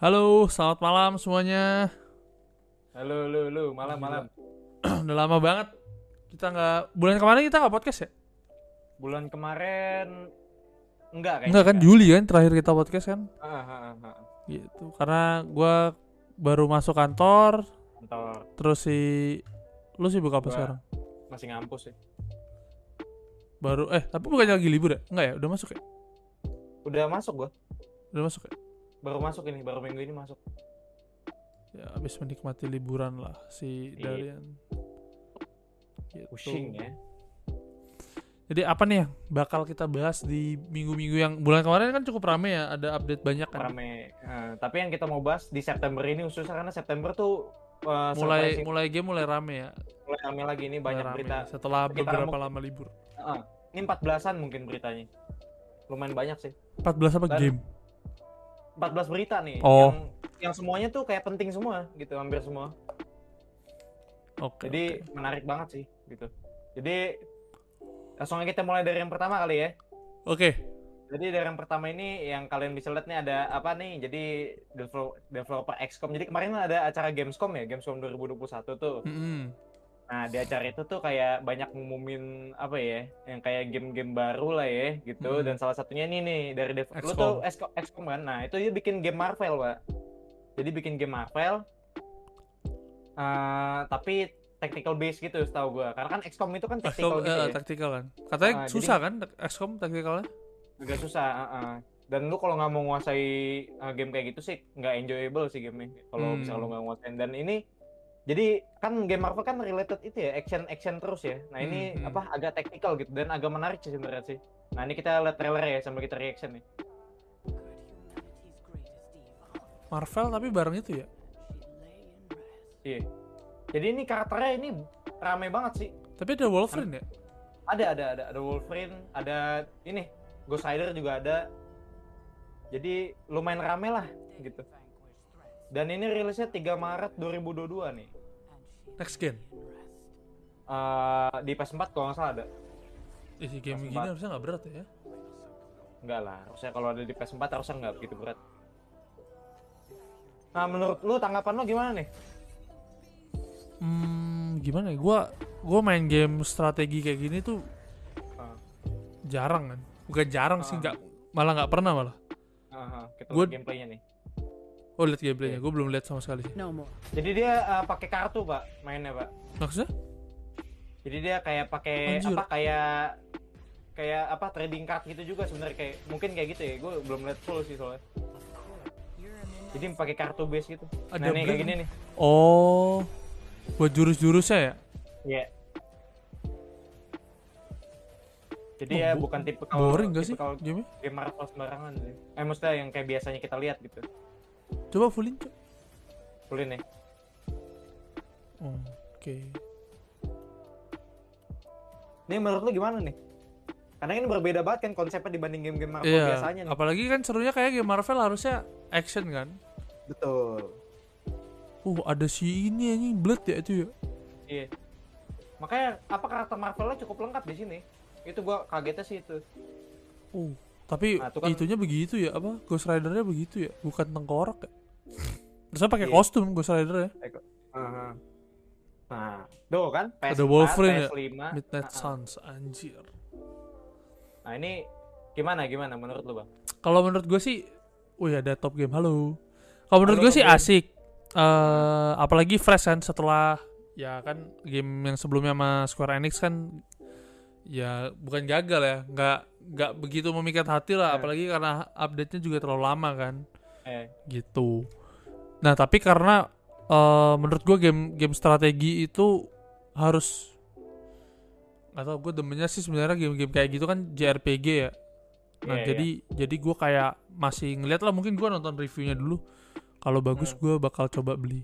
Halo, selamat malam semuanya. Halo, halo, halo, malam, malam. Udah lama banget kita nggak bulan kemarin kita nggak podcast ya? Bulan kemarin enggak kayaknya. Enggak kan Juli kan terakhir kita podcast kan? Ah, ah, ah, ah. Gitu. Karena gua baru masuk kantor, Kantor terus si lu sibuk apa Gua- sekarang? masih ngampus sih. Baru eh tapi bukannya lagi libur ya? Enggak ya? Udah masuk ya? Udah masuk gua. Udah masuk ya? Baru masuk ini, baru minggu ini masuk. Ya habis menikmati liburan lah si Iya. Darian. Gitu. Pusing ya. Jadi apa nih yang bakal kita bahas di minggu-minggu yang bulan kemarin kan cukup rame ya, ada update banyak kan. Rame. Eh, tapi yang kita mau bahas di September ini khususnya karena September tuh eh, Mulai mulai game mulai rame ya. mulai rame lagi ini mulai banyak rame berita. setelah beberapa lama libur. Ah, ini 14-an mungkin beritanya. Lumayan banyak sih. 14 apa Dan- game? 14 berita nih Oh. yang yang semuanya tuh kayak penting semua gitu, hampir semua. Oke. Jadi oke. menarik banget sih gitu. Jadi langsung aja kita mulai dari yang pertama kali ya. Oke. Jadi dari yang pertama ini yang kalian bisa lihat nih ada apa nih? Jadi develop- developer XCOM. Jadi kemarin ada acara Gamescom ya, Gamescom 2021 tuh. Mm-mm. Nah, di acara itu tuh kayak banyak ngumumin apa ya? Yang kayak game-game baru lah ya gitu Hmm. dan salah satunya ini nih dari dev lu tuh XCOM, kan. Nah, itu dia bikin game Marvel, Pak. Jadi bikin game Marvel eh, tapi tactical base gitu setahu gua. Karena kan XCOM itu kan tactical XCOM gitu eh, ya. tactical kan. Katanya jadi- susah kan XCOM tacticalnya? agak susah uh-uh. dan lu kalau nggak mau nguasai uh, game kayak gitu sih nggak enjoyable sih gamenya kalau Hmm. misalnya lu nggak nguasain dan ini jadi kan game Marvel kan related itu ya action action terus ya. Nah ini Hmm, hmm. apa agak tactical gitu dan agak menarik sih sebenarnya sih. Nah ini kita lihat trailer ya sambil kita reaction nih. Marvel tapi bareng itu ya. iya. Jadi ini karakternya ini rame banget sih. Tapi ada Wolverine ya? ada ada ada ada Wolverine ada ini Ghost Rider juga ada. Jadi lumayan rame lah gitu dan ini rilisnya 3 Maret 2022 nih Next gen. Eh, di PS4 kalau nggak salah ada Isi game Pas gini empat. harusnya nggak berat ya. enggak lah harusnya kalau ada di PS4 harusnya nggak begitu berat nah menurut lu tanggapan lu gimana nih Hmm, gimana ya? Gua gua main game strategi kayak gini tuh Ah. jarang kan. Bukan jarang sih, Ah. nggak malah nggak pernah malah. Aha, kita Gua- gameplaynya nih Oh lihat gameplaynya, gue belum lihat sama sekali sih. No more. jadi dia eh, pakai kartu pak mainnya pak Maksudnya? jadi dia kayak pakai apa kayak kayak apa trading card gitu juga sebenarnya kayak mungkin kayak gitu ya gue belum lihat full sih soalnya jadi pakai kartu base gitu Ada nah nih kayak gini nih Oh, buat jurus-jurusnya ya? Iya. Jadi Oh, ya bukan tipe Boring gak sih kalau game game Marvel sembarangan sih. Eh maksudnya yang kayak biasanya kita lihat gitu. Coba fullin coba. Boleh nih. Oh, Oke. Ini menurut lu gimana nih? Karena ini berbeda banget kan konsepnya dibanding game-game Marvel Iya, biasanya nih. apalagi kan serunya kayak game Marvel harusnya action kan. Betul. Uh, ada si ini anjing Blood ya itu ya. Iya. Makanya apa karakter Marvelnya cukup lengkap di sini. Itu gua kagetnya sih itu. Uh, tapi Nah, itu kan- itunya begitu ya apa? Ghost Rider-nya begitu ya, bukan tengkorak ya. Terusnya pakai Iya. kostum Ghost Rider ya. Aha. Nah, tuh kan PS4, Ada Wolverine ya? PS5. Midnight Ah, ah. Suns anjir. Nah, ini gimana gimana menurut lu, Bang? Kalau menurut gue sih, wih ada top game. Halo. Kalau menurut gue sih game. asik. Eh, apalagi fresh kan setelah ya kan game yang sebelumnya sama Square Enix kan ya bukan gagal ya, nggak nggak begitu memikat hati lah. Eh. Apalagi karena update-nya juga terlalu lama kan, Eh, gitu. Nah tapi karena eh, menurut gue game game strategi itu harus atau gue demennya sih sebenarnya game-game kayak gitu kan JRPG ya. Nah Iya, jadi jadi gue kayak masih ngeliat lah mungkin gue nonton reviewnya dulu. Kalau bagus Hmm. gue bakal coba beli.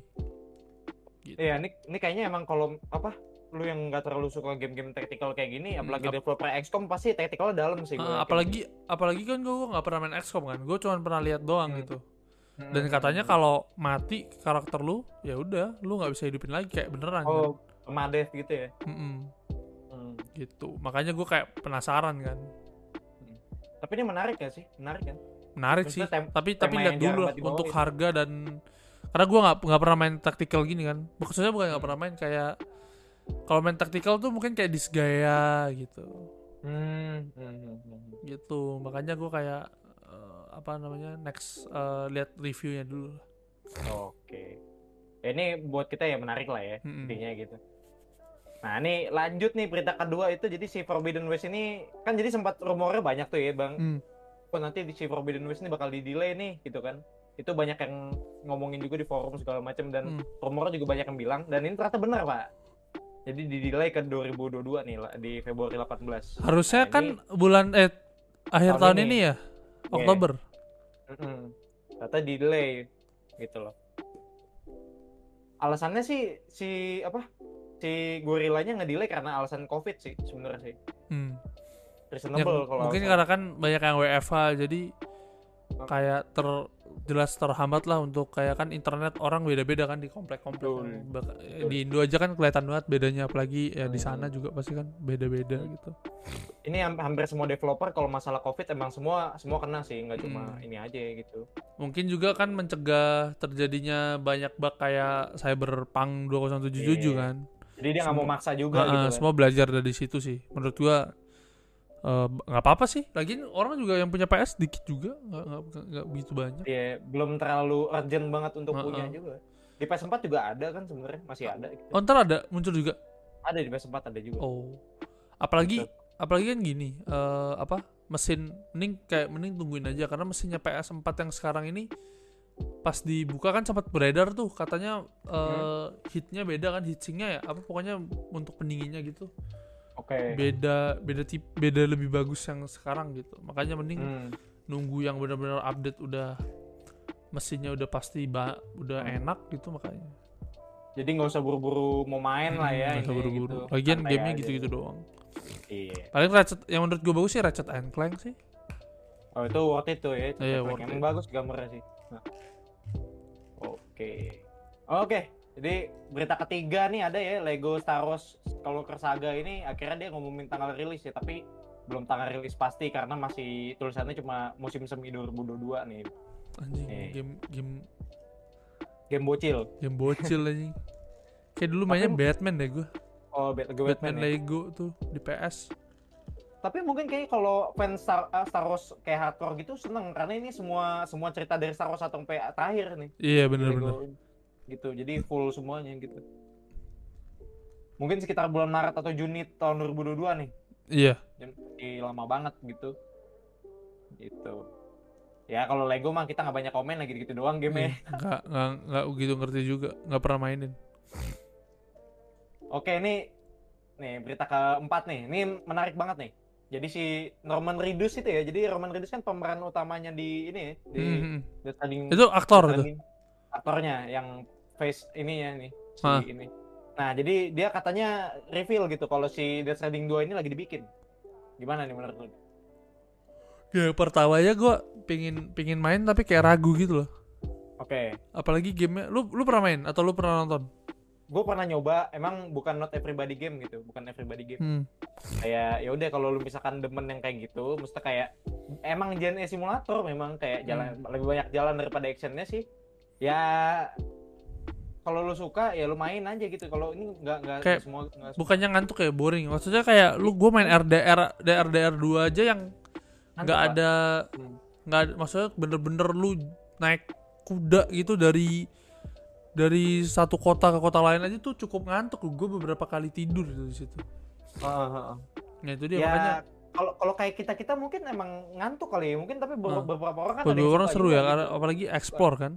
Gitu. Iya, ini ini kayaknya emang kalau apa lu yang nggak terlalu suka game-game tactical kayak gini, Hmm, apalagi ap- developer XCOM pasti tacticalnya dalam sih. Gua yakin. apalagi apalagi kan gue nggak pernah main XCOM kan. Gue cuma pernah lihat doang Hmm. gitu. Hmm, Dan hmm, katanya hmm. kalau mati karakter lu ya udah lu nggak bisa hidupin lagi kayak beneran. kan. oh permadeath gitu ya. Mm-mm, Hmm. gitu. Makanya gue kayak penasaran kan. Tapi ini menarik ya sih, menarik kan? menarik sih Maksudnya tem- tapi tapi lihat dulu lah untuk harga dan karena gua nggak nggak pernah main tactical gini kan maksudnya bukan nggak Hmm. pernah main kayak kalau main tactical tuh mungkin kayak disgaya gitu Hmm, hmm, hmm, hmm. gitu makanya gua kayak apa namanya next eh, lihat reviewnya dulu. Oke. Ini buat kita ya menarik lah ya Mm-mm. intinya gitu. Nah ini lanjut nih berita kedua itu jadi si Forbidden West ini kan jadi sempat rumornya banyak tuh ya bang. Hmm. Oh nanti di si Forbidden West ini bakal di delay nih gitu kan. Itu banyak yang ngomongin juga di forum segala macam dan Hmm. rumornya juga banyak yang bilang dan ini ternyata benar pak. Jadi di delay ke 2022 nih di Februari 18. harusnya Nah, kan bulan eh akhir Tahun tahun, ini. ini ya Oktober Mm-mm. Ternyata di delay gitu loh. Alasannya sih si apa? Si gorilanya ngedelay karena alasan covid sih sebenarnya sih. Hmm. Ya, Reasonable kalau mungkin alasan. karena kan banyak yang WFH jadi kayak ter jelas terhambat lah untuk kayak kan internet orang beda-beda kan di komplek-komplek kan. Bak- di Indo aja kan kelihatan banget bedanya apalagi ya di Hmm. sana juga pasti kan beda-beda gitu ini ham- hampir semua developer kalau masalah covid emang semua semua kena sih nggak cuma Hmm. ini aja gitu. mungkin juga kan mencegah terjadinya banyak bug kayak Cyberpunk 2077 Iya. kan Jadi dia nggak mau maksa juga Ah, gitu kan. semua belajar dari situ sih menurut gua eh, nggak apa-apa sih lagian orang juga yang punya PS dikit juga nggak begitu banyak Iya, belum terlalu urgent banget untuk Ah, punya ah. juga. Di PS4 juga ada kan sebenarnya masih ada gitu. oh ntar ada muncul juga Ada di PS4 ada juga. Oh, apalagi Gitu. apalagi kan gini, eh, apa mesin mending kayak mending tungguin aja karena mesinnya PS4 yang sekarang ini pas dibuka kan sempat beredar tuh katanya eh, hitnya beda kan heatsinknya ya apa pokoknya untuk pendinginnya gitu Oke. beda beda tip beda lebih bagus yang sekarang gitu makanya mending Hmm. nunggu yang benar-benar update udah mesinnya udah pasti ba udah Hmm. enak gitu makanya Jadi nggak usah buru-buru mau main lah ya. Hmm, nggak usah buru-buru. gitu. lagian Santai gamenya gitu-gitu doang Iya. paling Ratchet yang menurut gue bagus sih Ratchet and Clank sih Oh itu worth it tuh ya. Iya, Cepet worth Emang it. bagus gambarnya sih. Nah. Oke. Oke. Jadi berita ketiga nih ada ya Lego Star Wars Skywalker Saga ini akhirnya dia ngumumin tanggal rilis ya tapi belum tanggal rilis pasti karena masih tulisannya cuma musim semi 2022 nih. anjing Eh. game game Game bocil. game bocil anjing kayak dulu mainnya Tapi- Batman deh gue Oh, Bat- Batman, Batman, ya. Lego tuh di PS Tapi mungkin kayak kalau fans Star, eh, Star Wars kayak hardcore gitu seneng karena ini semua semua cerita dari Star Wars atau sampai terakhir nih. iya bener-bener Lego gitu. Jadi full semuanya gitu. Mungkin sekitar bulan Maret atau Juni tahun 2022 nih. Iya. Jadi lama banget gitu. Gitu. Ya kalau Lego mah kita nggak banyak komen lagi gitu doang game Iya, nggak nggak nggak gitu ngerti juga. Nggak pernah mainin. Oke ini nih berita keempat nih. Ini menarik banget nih. Jadi si Norman Reedus itu ya. Jadi Norman Reedus kan pemeran utamanya di ini ya, di Hmm, hmm. The Standing itu aktor Standing- aktornya yang face ini ya nih si Hah. ini. Nah, jadi dia katanya reveal gitu kalau si Death Stranding 2 ini lagi dibikin. Gimana nih menurut lu? ya pertamanya gue pingin pingin main tapi kayak ragu gitu loh Oke, apalagi gamenya lu lu pernah main atau lu pernah nonton gue pernah nyoba, emang bukan not everybody game gitu, bukan everybody game. hmm. Kayak ya udah kalau lu misalkan demen yang kayak gitu, mesti kayak emang genre simulator memang kayak jalan Hmm. lebih banyak jalan daripada actionnya sih. Ya kalau lu suka ya lu main aja gitu. Kalau ini nggak nggak Kayak semua semua bukannya ngantuk ya boring maksudnya kayak lu gue main RDR DR DR 2 aja yang ngantuk, nggak ada Hmm. nggak ada maksudnya bener-bener lu naik kuda gitu dari dari satu kota ke kota lain aja tuh cukup ngantuk gue beberapa kali tidur di situ Heeh, heeh. nah itu dia ya makanya kalau kalau kayak kita kita mungkin emang ngantuk kali ya mungkin tapi ber- Hmm. beberapa orang kan beberapa orang seru ya gitu. apalagi explore kan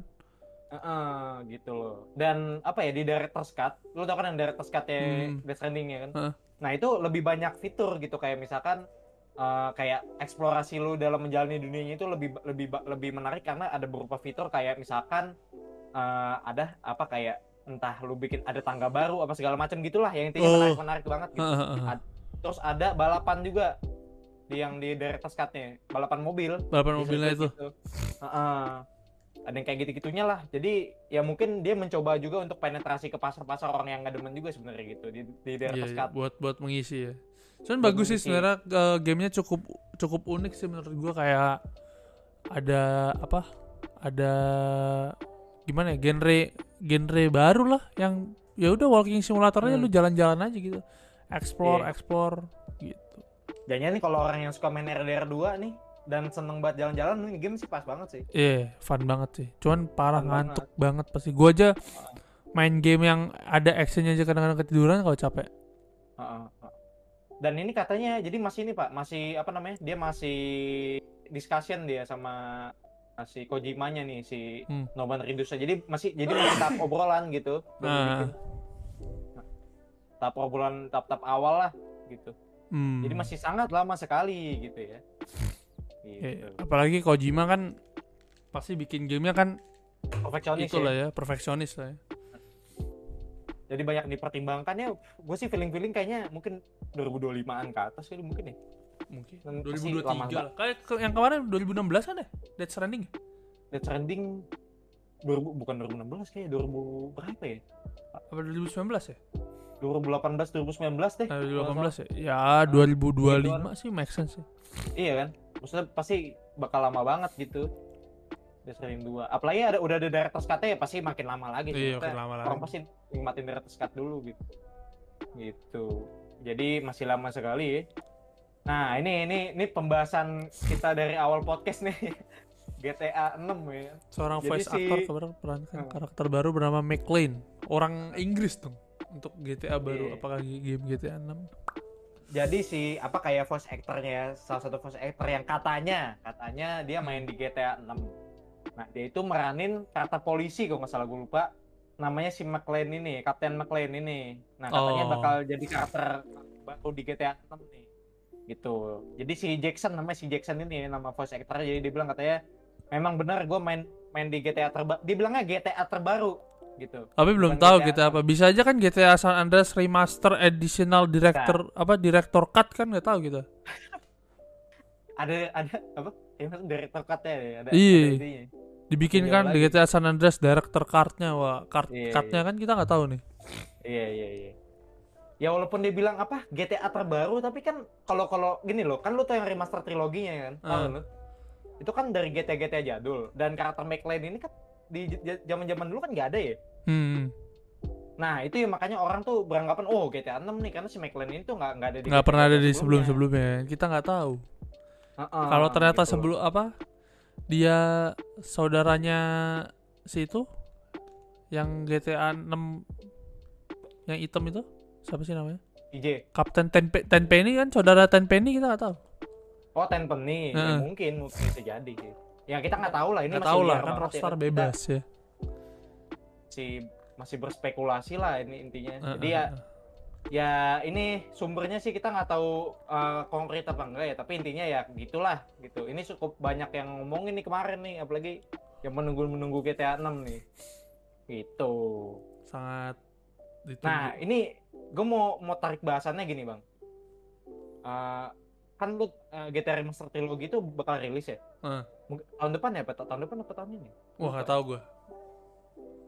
Heeh, gitu loh dan apa ya di director's cut lu tau kan yang director's cut ya Hmm. Death Stranding ya kan Heeh. nah itu lebih banyak fitur gitu kayak misalkan eh, kayak eksplorasi lu dalam menjalani dunianya itu lebih lebih lebih menarik karena ada beberapa fitur kayak misalkan eh, ada apa kayak entah lu bikin ada tangga baru apa segala macam gitulah yang intinya Oh. menarik menarik banget gitu Heeh, heeh. Ad- terus ada balapan juga di yang di director's cut-nya balapan mobil balapan mobilnya itu gitu. Heeh. Ada yang kayak gitu-gitunya lah jadi ya mungkin dia mencoba juga untuk penetrasi ke pasar-pasar orang yang nggak demen juga sebenarnya gitu di di Iya, director's iya, cut buat buat mengisi ya Cuman Buat bagus sih mengisi. sebenarnya eh, gamenya cukup cukup unik sih menurut gua kayak ada apa ada gimana ya genre genre baru lah yang ya udah walking simulatornya Hmm. lu jalan-jalan aja gitu explore Iya. explore gitu Jadinya nih kalau orang yang suka main RDR 2 nih dan seneng banget jalan-jalan ini game sih pas banget sih. Iya, fun banget sih. Cuman parah Fun ngantuk banget. pasti. Gua aja main game yang ada actionnya aja kadang-kadang ketiduran kalau capek. Heeh, heeh. Dan ini katanya jadi masih ini Pak, masih apa namanya? Dia masih discussion dia sama si Kojimanya nih si Hmm. Noban Ridusnya. Jadi masih jadi masih tahap obrolan gitu. Ah. Nah, tahap obrolan tahap-tahap awal lah gitu. Hmm. Jadi masih sangat lama sekali gitu ya. Iya, Gitu. apalagi Kojima kan pasti bikin gamenya kan Perfeksionis itu ya. lah ya, perfeksionis lah ya. Jadi banyak dipertimbangkan ya. Gue sih feeling-feeling kayaknya mungkin 2025-an ke atas kali mungkin ya. Mungkin Dan pasti 2023 lama lah. Kayak ke- yang kemarin 2016 kan ya? Death Stranding. ya? Death Stranding 2000 bukan 2016 kayak 2000 berapa ya? Apa 2019 ya? 2018 2019 deh. Eh, kalau 2018 ya? Ya 2025 gituan. sih make sense sih. Iya kan? Maksudnya pasti bakal lama banget gitu. Death Stranding 2. Apalagi ada udah ada director's cut ya pasti makin lama lagi. Iya, makin lama Orang lagi. pasti nikmatin director's cut dulu gitu. Gitu. Jadi masih lama sekali ya. Nah, ini ini ini pembahasan kita dari awal podcast nih. GTA 6 ya. Seorang Jadi voice si- actor kemarin perankan Hmm. karakter baru bernama McLean. Orang Inggris dong. Untuk GTA baru, Iya. apakah game GTA 6? Jadi si apa kayak voice actornya salah satu voice actor yang katanya katanya dia main di GTA 6. Nah dia itu meranin karakter polisi kalau nggak salah gue lupa. Namanya si McLean ini, Kapten McLean ini. Nah katanya Oh. bakal jadi karakter baru di GTA 6 nih. Gitu. Jadi si Jackson namanya si Jackson ini nama voice actor jadi dia bilang katanya memang benar gue main main di GTA terbaru. Dia bilangnya GTA terbaru gitu. Tapi belum Bukan tahu GTA GTA apa. Bisa aja kan GTA San Andreas Remaster Additional Director apa Director Cut kan nggak tahu gitu. Ada ada apa? Ya director cut-nya ya, ada, Iya. ada. Dibikin kan di. GTA San Andreas Director Card-nya. Wah, card Iya, cut-nya kan kita nggak tahu nih. Iya iya iya. Ya walaupun dia bilang apa GTA terbaru tapi kan kalau kalau gini loh kan lu tuh yang remaster triloginya kan tahu lu? Itu kan dari GTA GTA jadul dan karakter McLean ini kan di zaman zaman dulu kan nggak ada ya. Hmm. Nah itu ya makanya orang tuh beranggapan oh GTA 6 nih karena si McLean ini tuh nggak nggak ada di Nggak pernah ada di sebelumnya. sebelum-sebelumnya. Kita nggak tahu. Heeh, Kalau ternyata gitu. sebelum apa dia saudaranya si itu yang GTA 6 yang hitam itu siapa sih namanya? DJ. Kapten Tenpe Tenpenny kan saudara Tenpenny kita nggak tahu. Oh Tenpenny ya, Heeh. mungkin mungkin bisa jadi sih. Ya kita nggak tahu lah ini Nggak masih tahu lah kan ya. Rockstar Kita bebas ya. masih masih berspekulasi lah ini intinya. Heeh, Jadi ya heeh. ya ini sumbernya sih kita nggak tahu uh, konkret apa enggak ya tapi intinya ya gitulah gitu ini cukup banyak yang ngomongin nih kemarin nih apalagi yang menunggu menunggu GTA 6 nih gitu sangat ditunggu. nah ini gue mau mau tarik bahasannya gini bang Uh, kan lu uh, GTA Remaster Trilogy itu bakal rilis ya Heeh. Mungkin tahun depan ya apa tahun depan apa tahun ini Wah nggak tahu gue.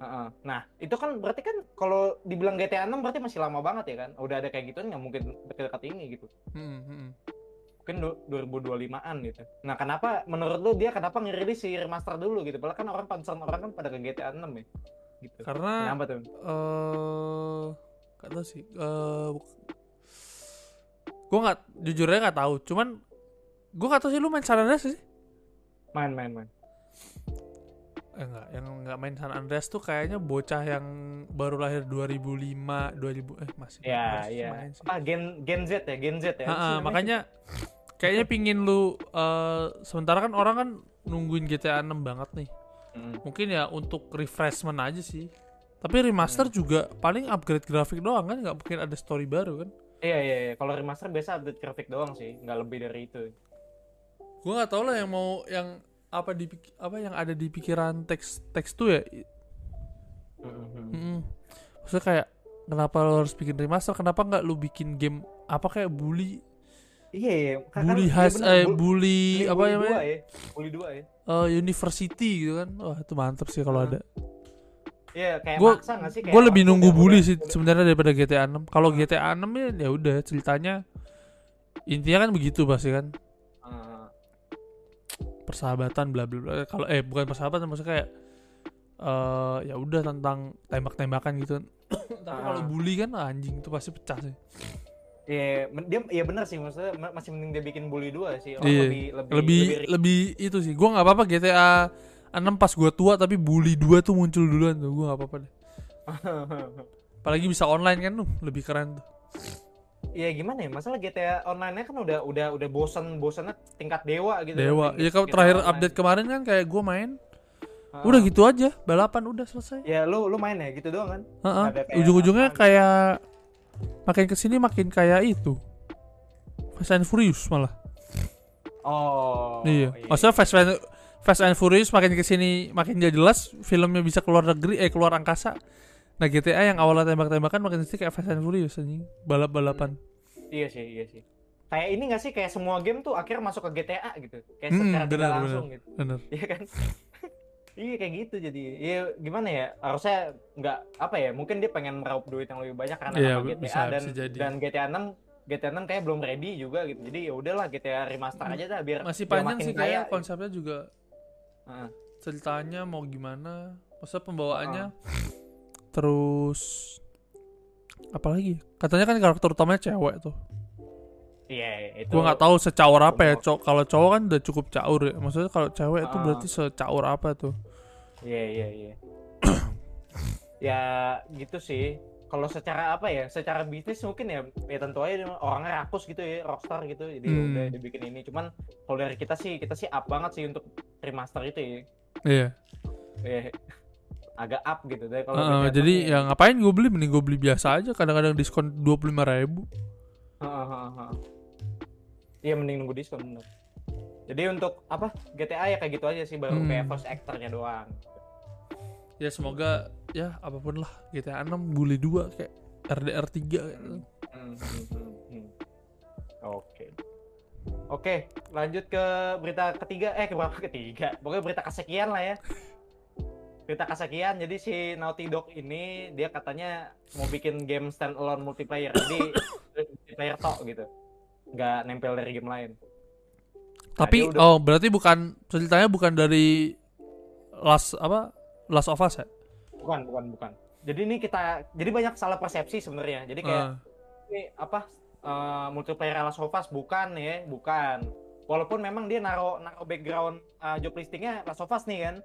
Heeh. Nah, itu kan berarti kan kalau dibilang GTA 6 berarti masih lama banget ya kan? Udah ada kayak gituan nggak mungkin dekat-dekat ini gitu. Hmm, hmm. Mungkin du- 2025-an gitu. Nah, kenapa menurut lu dia kenapa ngerilis si remaster dulu gitu? Padahal kan orang concern orang kan pada ke GTA 6 ya. Gitu. Karena Kenapa tuh? eh nggak tahu sih. Eh gue nggak jujurnya nggak tahu. Cuman gue nggak tahu sih lu main San Andreas sih. Main main main. Eh enggak, yang nggak main San Andreas tuh kayaknya bocah yang baru lahir 2005, 2000 eh masih Ya, iya. main sih. Apa Gen Gen Z ya? Gen Z ya? Sih namanya? makanya kayaknya pingin lu eh sementara kan orang kan nungguin GTA 6 banget nih. Mm. Mungkin ya untuk refreshment aja sih. Tapi remaster Hmm. juga paling upgrade grafik doang kan nggak mungkin ada story baru kan. Iya iya iya. Kalau remaster biasa update grafik doang sih, nggak lebih dari itu. Gua nggak tahu lah yang mau yang apa di apa yang ada di pikiran teks teks tuh ya. Mhm. Mm-mm. Maksudnya kayak kenapa lo harus bikin remaster? Kenapa nggak lu bikin game apa kayak bully Iya iya. Kan- bully kan- has iya bener, eh bu- bully apa bully namanya? dua ya? Bully 2 ya. Eh, university gitu kan. Wah, itu mantep sih kalau Hmm. ada. Iya, kayak Gua- maksa nggak sih? Kayak Gue lebih nunggu bully sih sebenarnya daripada GTA 6. Kalau Hmm. GTA 6 ya ya udah ceritanya intinya kan begitu pasti kan. Ah, persahabatan bla bla bla kalau eh bukan persahabatan maksudnya kayak eh ya udah tentang tembak-tembakan gitu tapi Ah. kalau bully kan anjing itu pasti pecah sih Iya, dia iya benar sih maksudnya ma- masih mending dia bikin bully dua sih. Orang Iya. lebih lebih lebih lebih itu sih gua nggak apa-apa GTA 6 pas gua tua tapi bully 2 tuh muncul duluan tuh gua nggak apa-apa deh apalagi bisa online kan tuh lebih keren tuh Iya gimana ya? Masalah GTA online-nya kan udah udah udah bosan bosannya tingkat dewa gitu. dewa kan, ya tingkat kalau terakhir online. update kemarin kan kayak gua main Ah. udah gitu aja balapan udah selesai Ya lu lu main ya gitu doang kan? Heeh. Ada kayak ujung-ujungnya kayak makin ke sini makin kayak itu Fast and Furious malah Oh. iya maksudnya Fast and Fast and Furious makin ke sini makin gak jelas filmnya bisa keluar negeri eh keluar angkasa nah GTA yang awalnya tembak-tembakan makin ke sini kayak Fast and Furious anjing balap-balapan Iya sih, iya sih. Kayak ini gak sih kayak semua game tuh akhirnya masuk ke GTA gitu. Kayak Hmm, secara benar, langsung gitu. bener Iya kan? iya kayak gitu jadi. Iya gimana ya? Harusnya nggak apa ya? Mungkin dia pengen meraup duit yang lebih banyak karena nama GTA bisa- dan bisa jadi. dan GTA 6 GTA 6 kayak belum ready juga gitu. Jadi ya udahlah GTA remaster aja dah biar masih biar panjang makin sih kaya. kayak konsepnya juga Heeh. ceritanya mau gimana maksudnya pembawaannya Ah. Terus apalagi katanya kan karakter utamanya cewek tuh Iya, itu. Gua nggak tahu secaur apa ya cowok kalau cowok kan udah cukup caur ya maksudnya kalau cewek itu Ah. berarti secaur apa tuh Iya, iya, iya. ya gitu sih. Kalau secara apa ya? Secara bisnis mungkin ya ya tentu aja orangnya rakus gitu ya, rockstar gitu. Jadi ya Hmm. udah dibikin ini. Cuman kalau dari kita sih kita sih up banget sih untuk remaster itu ya. iya Eh, agak up gitu deh kalau GTA jadi ya ngapain gue beli mending gue beli biasa aja kadang-kadang diskon dua puluh lima ribu. Iya mending nunggu diskon bener. Jadi untuk apa GTA ya kayak gitu aja sih baru Hmm. kayak voice actornya doang. ya semoga ya apa pun lah GTA 6 bully 2 kayak RDR 3 kayak gitu. Hmm, hmm, hmm. Oke. Oke, lanjut ke berita ketiga. Eh, ke berapa ketiga? Pokoknya berita kesekian lah ya. Berita kesekian. Jadi si Naughty Dog ini dia katanya mau bikin game standalone multiplayer. Jadi multiplayer tok gitu. Nggak nempel dari game lain. tapi dia udah- oh berarti bukan ceritanya bukan dari Last apa Last of Us ya Bukan, bukan, bukan. Jadi ini kita jadi banyak salah persepsi sebenarnya. Jadi kayak Ah, ini apa eh, multiplayer Last of Us bukan ya, bukan. Walaupun memang dia naro naro background eh, job listingnya Last of Us nih kan,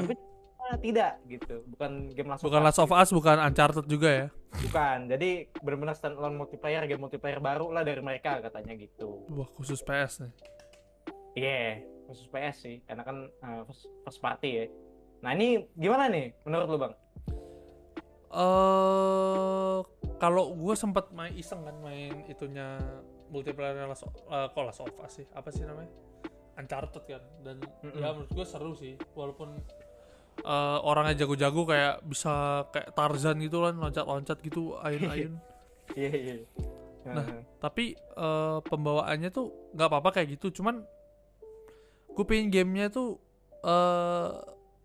tapi ah, tidak gitu, bukan game Last bukan of. Last of Us bukan Uncharted juga ya Bukan. Jadi benar-benar standalone multiplayer, game multiplayer baru lah dari mereka katanya gitu. wah khusus PS nih Iya, khusus PS sih, karena kan eh, first, first party ya. Nah ini gimana nih menurut lu bang? eh kalau gue sempat main iseng kan main itunya multiplayer Last, eh, kok Last of Us sih apa sih namanya Uncharted kan dan Mm-mm. ya menurut gue seru sih walaupun eh, orangnya jago-jago kayak bisa kayak Tarzan gitu kan loncat-loncat gitu ayun-ayun Iya iya. Nah. Tapi eh, pembawaannya tuh nggak apa-apa kayak gitu cuman gue pengen gamenya tuh eh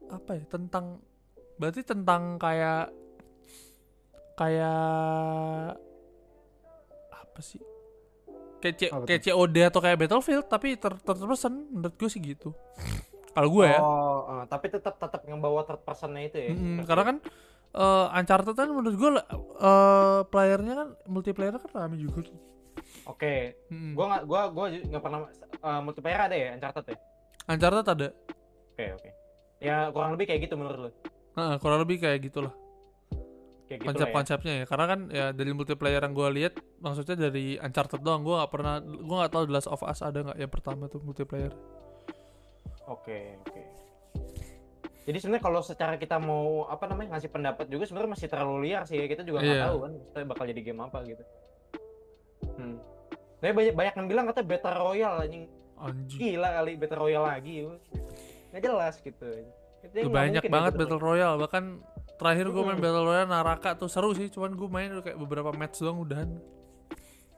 apa ya tentang berarti tentang kayak kayak apa sih kayak C, kayak COD atau kayak Battlefield tapi ter person menurut gue sih gitu kalau gue ya Oh, eh, tapi tetap tetap ngebawa third personnya itu ya. Berarti- karena kan eh, Uncharted kan menurut gue eh playernya kan multiplayer kan rame juga tuh Oke, Mm-mm. gua nggak gua gua ju- nggak pernah eh, multiplayer ada ya Uncharted ya. Uncharted ada Oke oke. Ya kurang lebih kayak gitu menurut lu. Nah, kurang lebih kayak gitulah Kayak gitu lah ya. konsep-konsepnya ya. Karena kan ya dari multiplayer yang gue lihat, maksudnya dari Uncharted doang. Gue nggak pernah, gue nggak tahu The Last of Us ada nggak yang pertama tuh multiplayer. Oke oke. Jadi sebenarnya kalau secara kita mau apa namanya ngasih pendapat juga sebenarnya masih terlalu liar sih. Kita juga nggak Iya. tahu kan maksudnya bakal jadi game apa gitu. Hmm. Tapi banyak banyak yang bilang katanya Battle Royale anjing Anjing. gila kali Battle Royale lagi. Nggak jelas gitu. Itu Banyak mungkin ya banget Battle Battle Royale. Bahkan terakhir gue main Mm-mm. Battle Royale Naraka tuh seru sih. Cuman gue main kayak beberapa match doang udahan.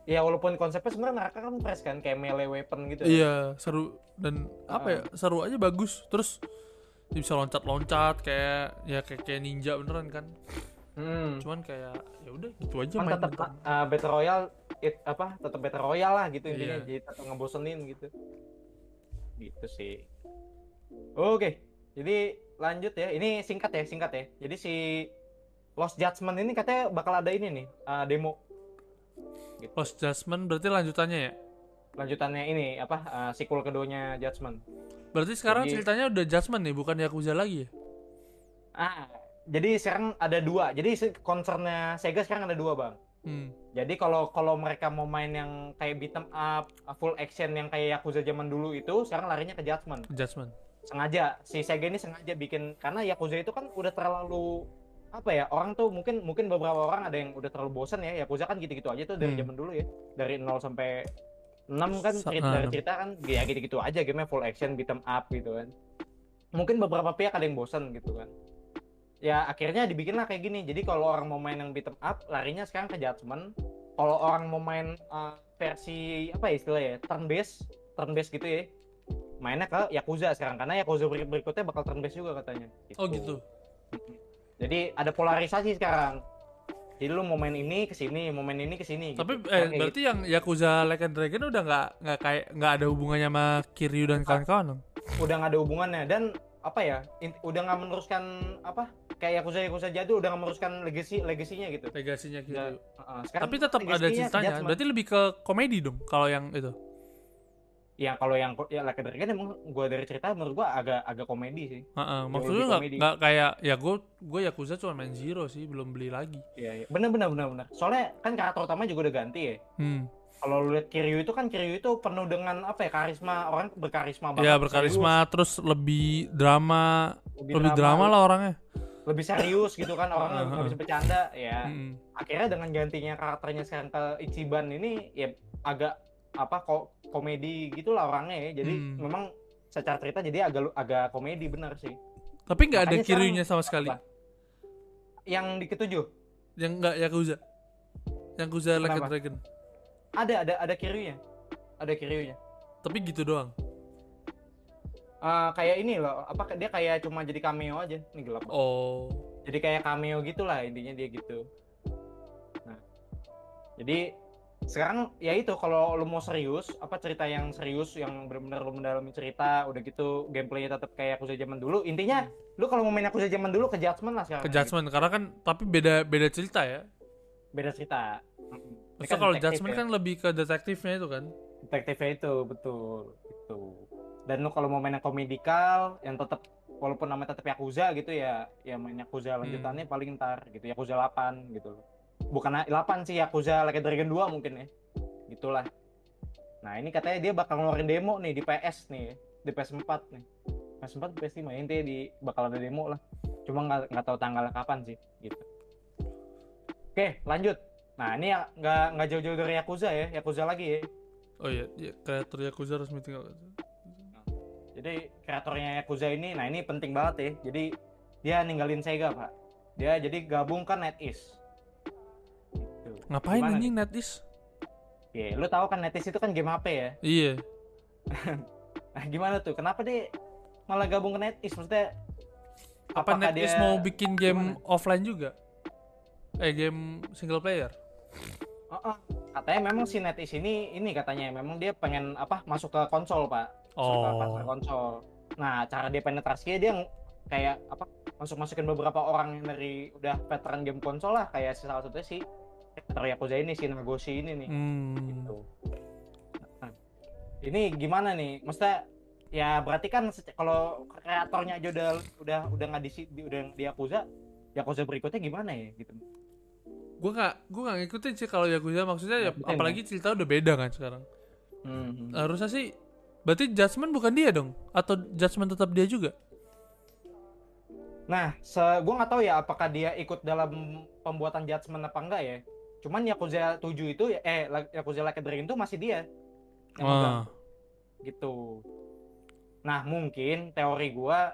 Ya walaupun konsepnya sebenarnya neraka kan fresh kan kayak melee weapon gitu. Iya seru dan apa ya seru aja bagus. Terus dia bisa loncat-loncat kayak ya kayak, kayak ninja beneran kan. Hmm. Cuman kayak ya udah gitu aja Cuman main. tetap uh, Battle Royale it, apa tetap Battle Royale lah gitu intinya Iya. jadi tetap ngebosenin gitu. gitu sih oke jadi lanjut ya ini singkat ya singkat ya jadi si Lost Judgment ini katanya bakal ada ini nih uh, demo Lost Judgment berarti lanjutannya ya? Lanjutannya ini apa uh, sequel keduanya Judgment. Berarti sekarang Jadi- ceritanya udah Judgment nih bukan Yakuza lagi ya? Ah jadi sekarang ada dua. Jadi concernnya Sega sekarang ada dua bang. Hmm. Jadi kalau kalau mereka mau main yang kayak beat 'em up, full action yang kayak Yakuza zaman dulu itu, sekarang larinya ke Judgment. Judgment. Sengaja. Si Sega ini sengaja bikin karena Yakuza itu kan udah terlalu apa ya orang tuh mungkin mungkin beberapa orang ada yang udah terlalu bosan ya. Yakuza kan gitu-gitu aja tuh dari Hmm. zaman dulu ya. Dari 0 sampai 6 kan cerita, dari cerita kan ya gitu-gitu aja gamenya full action beat 'em up gitu kan. Mungkin beberapa pihak ada yang bosan gitu kan. Ya akhirnya dibikinlah kayak gini. Jadi kalau orang mau main yang beat 'em up larinya sekarang ke Judgment. Kalau orang mau main uh, versi apa ya istilahnya ya turn based turn based gitu ya mainnya ke Yakuza sekarang. Karena Yakuza berik- berikutnya bakal turn based juga katanya. Oh gitu jadi ada polarisasi sekarang. Jadi lu mau main ini ke sini mau main ini ke sini tapi gitu. eh, berarti yang Yakuza Like a Dragon udah nggak nggak kayak nggak ada hubungannya sama Kiryu dan kawan-kawan dong? Gitu. udah nggak ada hubungannya. Dan apa ya int- udah nggak meneruskan apa kayak Yakuza Yakuza jadul udah nggak meneruskan legacy legasinya gitu. Legasinya Kiryu. Sekarang tapi tetap ada ceritanya. Berarti lebih ke komedi dong kalau yang itu ya kalau yang ya Like a Dragon emang gua dari cerita menurut gua agak agak komedi sih Heeh, Jauh maksudnya lebih nggak nggak kayak ya gue gue Yakuza cuma main Zero sih belum beli lagi Iya, iya. bener bener bener bener. Soalnya kan karakter utama juga udah ganti ya. hmm. Kalau lu lihat Kiryu itu kan Kiryu itu penuh dengan apa ya karisma orang berkarisma banget. ya berkarisma terus lebih drama serius, lebih drama lah orangnya Lebih serius gitu kan orang nggak bisa bercanda ya. Mm-mm. Akhirnya dengan gantinya karakternya sekarang ke Ichiban ini ya agak apa kok komedi gitulah orangnya ya. Jadi Hmm. memang secara cerita jadi agak agak komedi bener sih. tapi nggak ada Kiryunya sama sekali apa? Yang di ketujuh yang nggak Yakuza Yakuza Like a Kenapa? Dragon ada ada ada Kiryunya. Ada Kiryunya. tapi gitu doang Eh, kayak ini loh, apa dia kayak cuma jadi cameo aja. Nih gelap. oh jadi kayak cameo gitulah intinya dia gitu nah jadi sekarang ya itu kalau lu mau serius apa cerita yang serius yang benar-benar lu mendalami cerita udah gitu gameplaynya tetap kayak aku zaman dulu intinya lu kalau mau main aku zaman dulu ke Judgment lah sekarang. Ke Judgment karena kan tapi beda beda cerita ya. Beda cerita. Maksudnya kan kalau Judgment ya. kan lebih ke detektifnya itu kan? Detektifnya itu betul itu dan lu kalau mau main yang komedikal yang tetap walaupun namanya tetap Yakuza gitu ya ya main Yakuza lanjutannya paling ntar gitu Yakuza 8 gitu bukan 8 sih Yakuza Like a Dragon 2 mungkin ya. Gitulah. Nah ini katanya dia bakal ngeluarin demo nih di PS nih di PS4 nih. PS4 PS5 ya, intinya di bakal ada demo lah. Cuma nggak nggak tahu tanggalnya kapan sih gitu. Oke lanjut. Nah ini ya nggak nggak jauh-jauh dari Yakuza ya Yakuza lagi ya. Oh iya ya, kreator Yakuza resmi tinggal. Jadi kreatornya Yakuza ini, nah ini penting banget ya. Jadi dia ninggalin Sega pak. Dia jadi gabung ke NetEase. Ngapain Gimana anjing netis Ya, lu tahu kan NetEase itu kan game HP ya. iya Nah gimana tuh? Kenapa dia malah gabung ke NetEase? Maksudnya apa netis dia- mau bikin game gimana? offline juga eh game single player Oh, oh. Katanya memang si NetEase ini ini katanya memang dia pengen apa masuk ke konsol pak. Masuk ke oh konsol. Nah cara dia penetrasinya dia kayak apa masuk masukin beberapa orang yang dari udah veteran game konsol lah kayak si salah satunya si kreator Yakuza ini si Nagoshi ini nih. hmm. gitu. Nah, ini gimana nih? Maksudnya ya berarti kan kalau kreatornya aja udah udah udah nggak di, di udah di Yakuza, Yakuza berikutnya gimana ya gitu. gue nggak gue nggak ngikutin sih kalau Yakuza maksudnya ya, Ngikutin, apalagi cerita udah beda kan sekarang Hmm. harusnya sih berarti Judgment bukan dia dong atau Judgment tetap dia juga Nah, se gua nggak tahu ya apakah dia ikut dalam pembuatan Judgment apa enggak ya. Cuman Yakuza 7 itu ya- eh Yakuza Like a Dragon itu masih dia. Yang megang. Wah. gitu. Nah, mungkin teori gua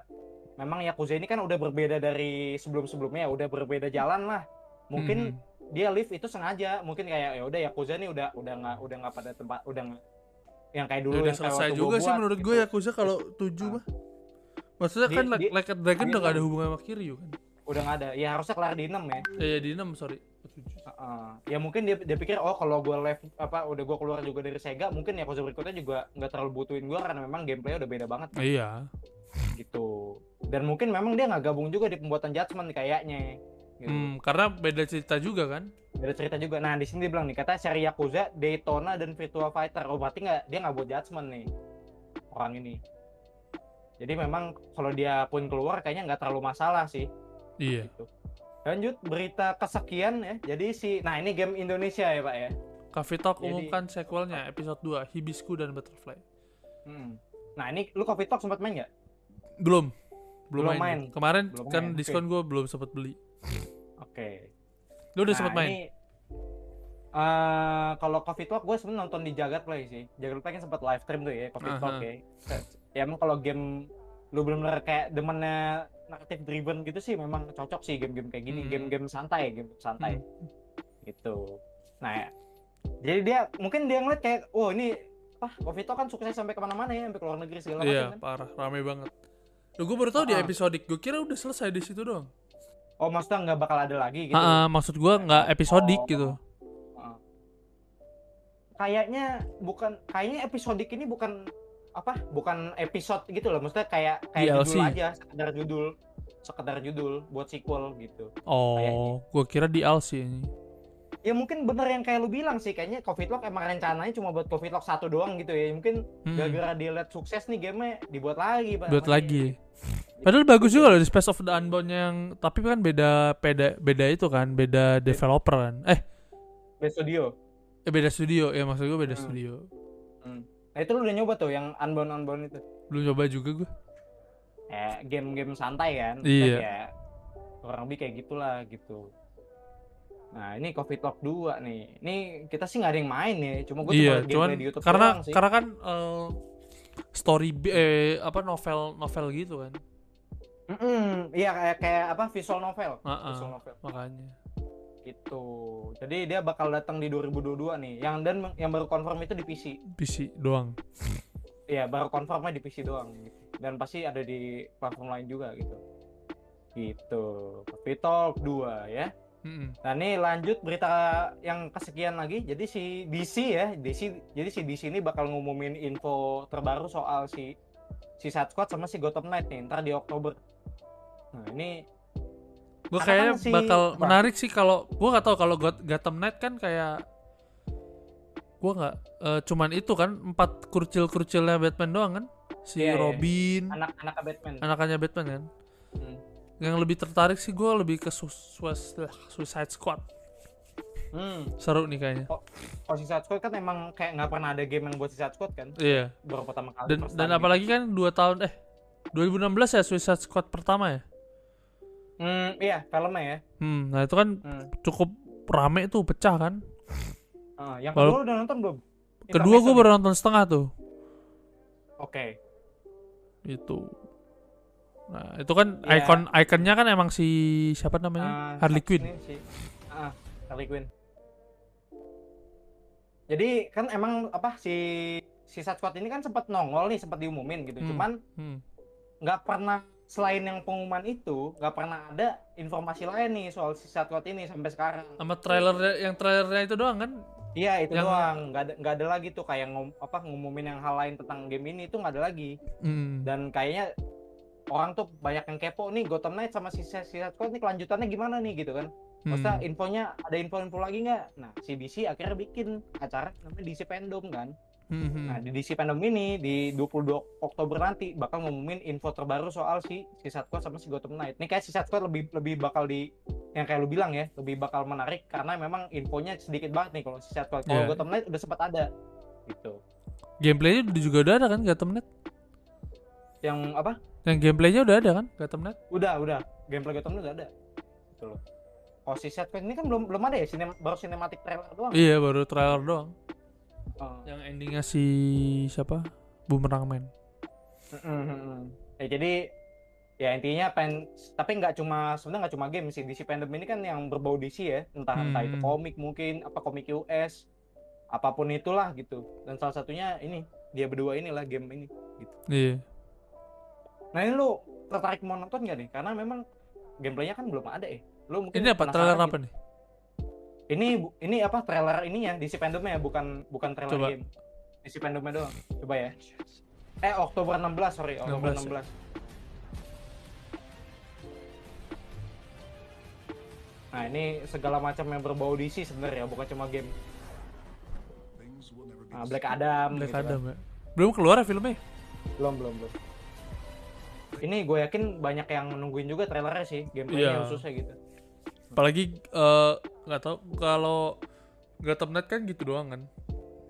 memang Yakuza ini kan udah berbeda dari sebelum-sebelumnya, udah berbeda jalan lah. Mungkin Hmm. dia live itu sengaja, mungkin kayak ya udah Yakuza nih udah udah nggak udah nggak pada tempat udah nggak yang kayak dulu Ya udah yang selesai juga gua sih buat, menurut gue gitu. Yakuza kalau tujuh Ah. mah maksudnya Di- kan di- like a Dragon udah gak ada hubungan sama Kiryu kan udah nggak ada. Ya harusnya kelar di 6 ya. Eh, ya di 6 sorry. 7. Heeh. ya mungkin dia dia pikir oh kalau gue live apa udah gue keluar juga dari Sega mungkin ya Yakuza berikutnya juga nggak terlalu butuhin gue karena memang gameplay udah beda banget Iya. gitu dan mungkin memang dia nggak gabung juga di pembuatan Judgment kayaknya gitu. Hmm, karena beda cerita juga kan? beda cerita juga nah di sini dia bilang nih kata seri Yakuza Daytona dan Virtua Fighter oh berarti nggak dia nggak buat Judgment nih orang ini jadi memang kalau dia pun keluar kayaknya nggak terlalu masalah sih Iya. gitu. Lanjut berita kesekian ya jadi si nah ini game Indonesia ya pak ya Coffee Talk Jadi- umumkan sequelnya episode 2 Hibisku dan Butterfly. Hmm. nah ini lu Coffee Talk sempat main nggak Belum. Belum, Belum main. main. Kemarin Belum kan main, diskon gue belum sempat beli. oke Lu udah Nah, sempat main? ini, eh, kalau Coffee Talk gue sebenarnya nonton di Jagat Play sih. Jagat Play kan sempat live stream tuh ya Coffee Talk Aha. ya. Ya emang kalau game lu bener-bener kayak demennya narrative driven gitu sih memang cocok sih game-game kayak gini, Hmm. game-game santai, game santai. Gitu. Nah, ya. jadi dia mungkin dia ngeliat kayak, oh ini apa Talk kan sukses sampai ke mana-mana ya, sampai ke luar negeri segala Iya, macam kan. parah, rame banget. Duh, gue baru tahu di Ah. episodik. Gue kira udah selesai di situ doang. Oh maksudnya nggak bakal ada lagi gitu. Ah, ah, maksud gue nggak episodik Oh. gitu. Heeh. Kayaknya bukan kayaknya episodik ini bukan apa? Bukan episode gitu loh. Maksudnya kayak kayak DLC. judul aja, sekedar judul, sekedar judul buat sequel gitu. Oh, gue kira di LC ini. Ya mungkin bener yang kayak lu bilang sih, kayaknya Covid Lock emang rencananya cuma buat Covid Lock satu doang gitu ya. Mungkin Hmm, gara-gara dia lihat sukses nih game dibuat lagi, buat lagi. Padahal bagus juga loh di Space of the Unbound yang tapi kan beda beda beda itu kan, beda developer kan. Eh, Best Studio. eh beda studio. Ya maksud gue beda Hmm. studio. Nah, itu lu udah nyoba tuh yang Unbound Unbound itu. Belum coba juga gue. Eh, game-game santai kan. Iya. Ya, kurang lebih kayak gitulah gitu. Nah, ini Coffee Talk 2 nih. Ini kita sih nggak ada yang main ya. Cuma gue Iya, cuma di YouTube karena sih. karena kan eh, story eh apa novel novel gitu kan. Mm-mm, iya kayak kayak apa visual novel. Ah, ah, Visual novel makanya. Gitu. Jadi dia bakal datang di 2022 nih. Yang dan yang baru confirm itu di PC. PC doang. Iya, baru confirmnya di PC doang. Dan pasti ada di platform lain juga gitu. Gitu. Coffee Talk 2 ya. Nah ini lanjut berita yang kesekian lagi. Jadi si DC ya, DC jadi si DC ini bakal ngumumin info terbaru soal si si Sad Squad sama si Gotham Knight nih ntar di Oktober. Nah ini Gue Karena kayaknya kan si- bakal apa? menarik sih kalau gue gak tahu kalau Got- Gotham Knight kan kayak gue nggak eh, cuman itu kan empat kurcil-kurcilnya Batman doang kan si Iya, iya. Robin anak-anak Batman. anakannya Batman kan Hmm. yang lebih tertarik sih gue lebih ke Su- Su- Suicide Squad Hmm. seru nih kayaknya Kalau si Sad Squad kan emang kayak nggak pernah ada game yang buat Sad Squad kan. iya Baru pertama kali. dan dan apalagi kan dua tahun eh 2016 ya Suicide Squad pertama ya gitu. Hmm, iya filmnya ya. hmm nah itu kan Hmm. cukup rame tuh pecah kan Ah, yang kedua udah nonton belum? kedua gue baru nonton setengah tuh Oke. itu nah itu kan Ya. ikon ikonnya kan emang si siapa namanya Ah, Harley Quinn si ah, Harley Quinn. Jadi kan emang apa si si Squad ini kan sempat nongol nih, sempat diumumin gitu. Hmm. Cuman hmm. nggak pernah selain yang pengumuman itu, nggak pernah ada informasi lain nih soal si Squad ini sampai sekarang. sama trailer yang trailernya itu doang kan Iya itu yang- doang, nggak ada nggak ada lagi tuh kayak ngom, apa ngumumin yang hal lain tentang game ini itu nggak ada lagi. hmm. Dan kayaknya orang tuh banyak yang kepo nih Gotham Knight sama si si nih kelanjutannya gimana nih gitu kan. Maksudnya Hmm. infonya ada info-info lagi nggak? Nah, DC akhirnya bikin acara namanya DC Fandom kan. Hmm, hmm. Nah, di DC Fandom ini di 22 Oktober nanti bakal ngumumin info terbaru soal si si Sad Squad sama si Gotham Knight. Ini kayak si Sad Squad lebih lebih bakal di yang kayak lu bilang ya, lebih bakal menarik karena memang infonya sedikit banget nih kalau si Sad Squad. Kalau Iya. Gotham Knight udah sempat ada. Gitu. gameplaynya udah- juga udah ada kan Gotham Knight Yang apa? yang gameplaynya udah ada kan Gotham Knight Udah, udah. Gameplay Gotham Knight udah ada. Gitu loh. Oh, si Sad Squad ini kan belum belum ada ya, sinem, baru cinematic trailer doang. iya baru trailer doang Oh. yang endingnya si siapa Boomerang Man Mm-mm. Ya jadi ya intinya pen tapi nggak cuma sebenarnya nggak cuma game sih DC Fandom ini kan yang berbau DC ya entah entah itu Hmm. komik mungkin apa komik US apa pun itulah gitu dan salah satunya ini dia berdua inilah game ini gitu iya nah ini lu tertarik mau nonton nggak nih karena memang gameplaynya kan belum ada ya. Lu mungkin Ini apa trailer gitu. apa nih? Ini ini apa trailer ininya DC fandomnya bukan bukan trailer Coba. game. DC fandomnya doang. Coba ya. Eh Oktober 16 sorry Oktober 16 ya. 16. Nah ini segala macam yang berbau DC sebenarnya bukan cuma game. Nah, Black Adam. Black gitu kan. Adam ya. Belum keluar ya filmnya? Belum belum belum. Ini gue yakin banyak yang nungguin juga trailernya sih gameplaynya Iya. khususnya gitu. Apalagi eh, nggak tahu kalau Gotham Knight kan gitu doang kan.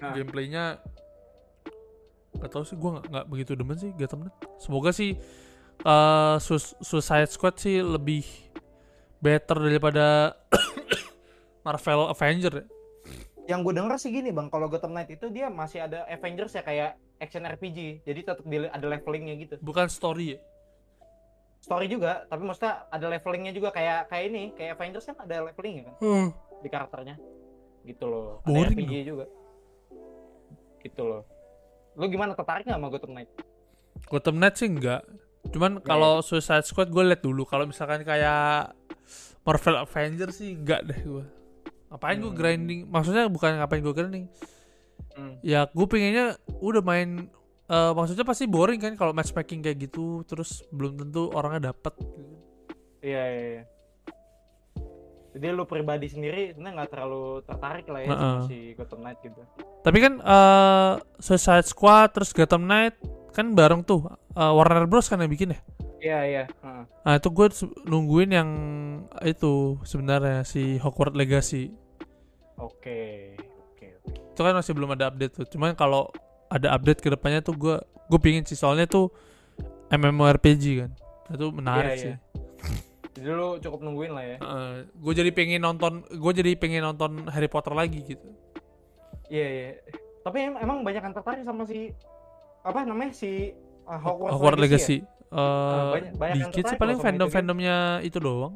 Nah. Gameplaynya nggak tahu sih gue nggak begitu demen sih Gotham Knight. Semoga sih eh Sus- Suicide Squad sih lebih better daripada Marvel Avenger ya. Yang gue denger sih gini bang, kalau Gotham Knight itu dia masih ada Avengers ya kayak action RPG, jadi tetap ada levelingnya gitu. Bukan story ya. Story juga, tapi maksudnya ada levelingnya juga kayak kayak ini, kayak Avengers kan ada levelingnya kan di karakternya, gitu loh. Ada Boring RPG juga, gitu loh. Lu gimana tertarik nggak sama Gotham Knight? Gotham Knight sih enggak. Cuman kalau Suicide Squad gue liat dulu. Kalau misalkan kayak Marvel Avenger sih enggak deh gue. Ngapain gue Hmm. grinding? Maksudnya bukan ngapain gue grinding. Hmm. Ya gue pengennya udah main. Eh, maksudnya pasti boring kan kalau matchmaking kayak gitu. Terus belum tentu orangnya dapet. Iya, iya, iya. Jadi lu pribadi sendiri sebenarnya nggak terlalu tertarik lah ya sama Heeh. si Gotham Knight gitu. Tapi kan eh Suicide Squad terus Gotham Knight kan bareng tuh Eh, Warner Bros kan yang bikin ya. Iya, iya. heeh. Nah itu gue nungguin yang itu sebenarnya si Hogwarts Legacy. Oke, oke, oke. itu kan masih belum ada update tuh cuman kalau ada update ke depannya tuh gue gue pingin sih soalnya tuh MMORPG kan itu menarik Iya, sih. Jadi lu cukup nungguin lah ya. gue jadi pengen nonton gue jadi pengen nonton Harry Potter lagi gitu Iya iya. Tapi em- emang banyak yang tertarik sama si apa namanya si uh, Hogwarts, Hogwarts Legacy. Legacy, ya? Eh, banyak- banyak dikit sih paling loh sama itu fandom fandomnya itu doang